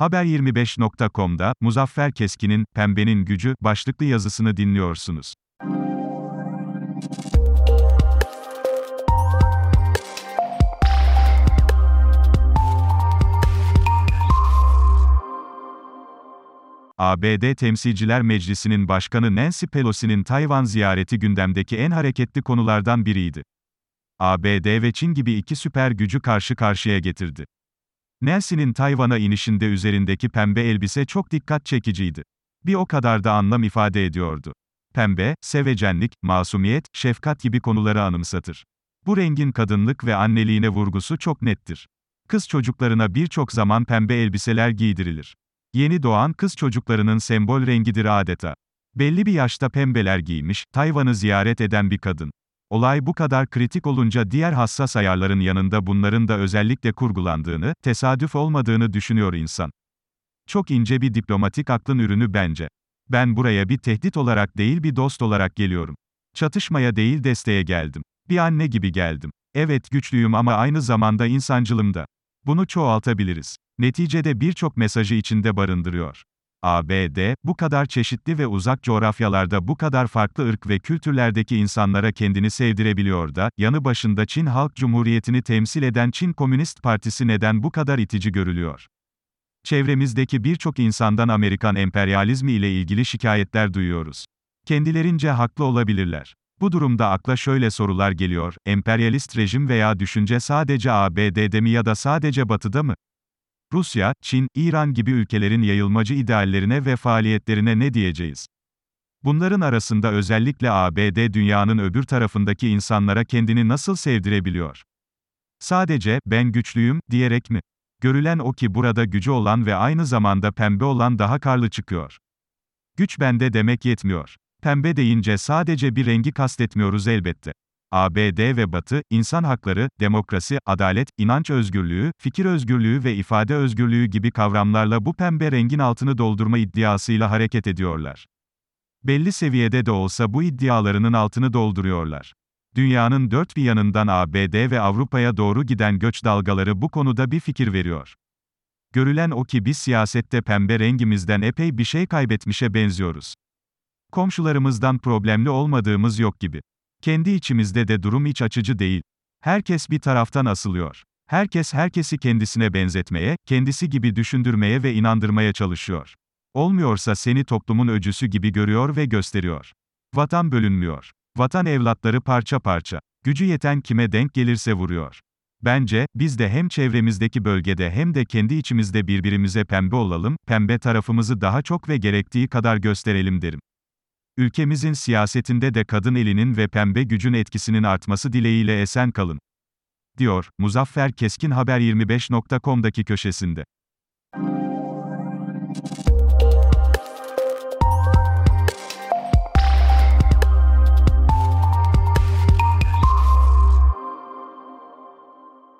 Haber25.com'da Muzaffer Keskin'in Pembenin Gücü başlıklı yazısını dinliyorsunuz. ABD Temsilciler Meclisi'nin Başkanı Nancy Pelosi'nin Tayvan ziyareti gündemdeki en hareketli konulardan biriydi. ABD ve Çin gibi iki süper gücü karşı karşıya getirdi. Nancy'nin Tayvan'a inişinde üzerindeki pembe elbise çok dikkat çekiciydi. Bir o kadar da anlam ifade ediyordu. Pembe, sevecenlik, masumiyet, şefkat gibi konuları anımsatır. Bu rengin kadınlık ve anneliğine vurgusu çok nettir. Kız çocuklarına birçok zaman pembe elbiseler giydirilir. Yeni doğan kız çocuklarının sembol rengidir adeta. Belli bir yaşta pembeler giymiş, Tayvan'ı ziyaret eden bir kadın. Olay bu kadar kritik olunca diğer hassas ayarların yanında bunların da özellikle kurgulandığını, tesadüf olmadığını düşünüyor insan. Çok ince bir diplomatik aklın ürünü bence. Ben buraya bir tehdit olarak değil bir dost olarak geliyorum. Çatışmaya değil desteğe geldim. Bir anne gibi geldim. Evet güçlüyüm ama aynı zamanda insancılım da. Bunu çoğaltabiliriz. Neticede birçok mesajı içinde barındırıyor. ABD, bu kadar çeşitli ve uzak coğrafyalarda bu kadar farklı ırk ve kültürlerdeki insanlara kendini sevdirebiliyor da, yanı başında Çin Halk Cumhuriyeti'ni temsil eden Çin Komünist Partisi neden bu kadar itici görülüyor? Çevremizdeki birçok insandan Amerikan emperyalizmi ile ilgili şikayetler duyuyoruz. Kendilerince haklı olabilirler. Bu durumda akla şöyle sorular geliyor, emperyalist rejim veya düşünce sadece ABD'de mi ya da sadece Batı'da mı? Rusya, Çin, İran gibi ülkelerin yayılmacı ideallerine ve faaliyetlerine ne diyeceğiz? Bunların arasında özellikle ABD dünyanın öbür tarafındaki insanlara kendini nasıl sevdirebiliyor? Sadece, ben güçlüyüm, diyerek mi? Görülen o ki burada gücü olan ve aynı zamanda pembe olan daha karlı çıkıyor. Güç bende demek yetmiyor. Pembe deyince sadece bir rengi kastetmiyoruz elbette. ABD ve Batı, insan hakları, demokrasi, adalet, inanç özgürlüğü, fikir özgürlüğü ve ifade özgürlüğü gibi kavramlarla bu pembe rengin altını doldurma iddiasıyla hareket ediyorlar. Belli seviyede de olsa bu iddialarının altını dolduruyorlar. Dünyanın dört bir yanından ABD ve Avrupa'ya doğru giden göç dalgaları bu konuda bir fikir veriyor. Görülen o ki biz siyasette pembe rengimizden epey bir şey kaybetmişe benziyoruz. Komşularımızdan problemli olmadığımız yok gibi. Kendi içimizde de durum iç açıcı değil. Herkes bir taraftan asılıyor. Herkes herkesi kendisine benzetmeye, kendisi gibi düşündürmeye ve inandırmaya çalışıyor. Olmuyorsa seni toplumun öcüsü gibi görüyor ve gösteriyor. Vatan bölünmüyor. Vatan evlatları parça parça. Gücü yeten kime denk gelirse vuruyor. Bence, biz de hem çevremizdeki bölgede hem de kendi içimizde birbirimize pembe olalım, pembe tarafımızı daha çok ve gerektiği kadar gösterelim derim. Ülkemizin siyasetinde de kadın elinin ve pembe gücün etkisinin artması dileğiyle esen kalın. Diyor, Muzaffer Keskin Haber 25.com'daki köşesinde.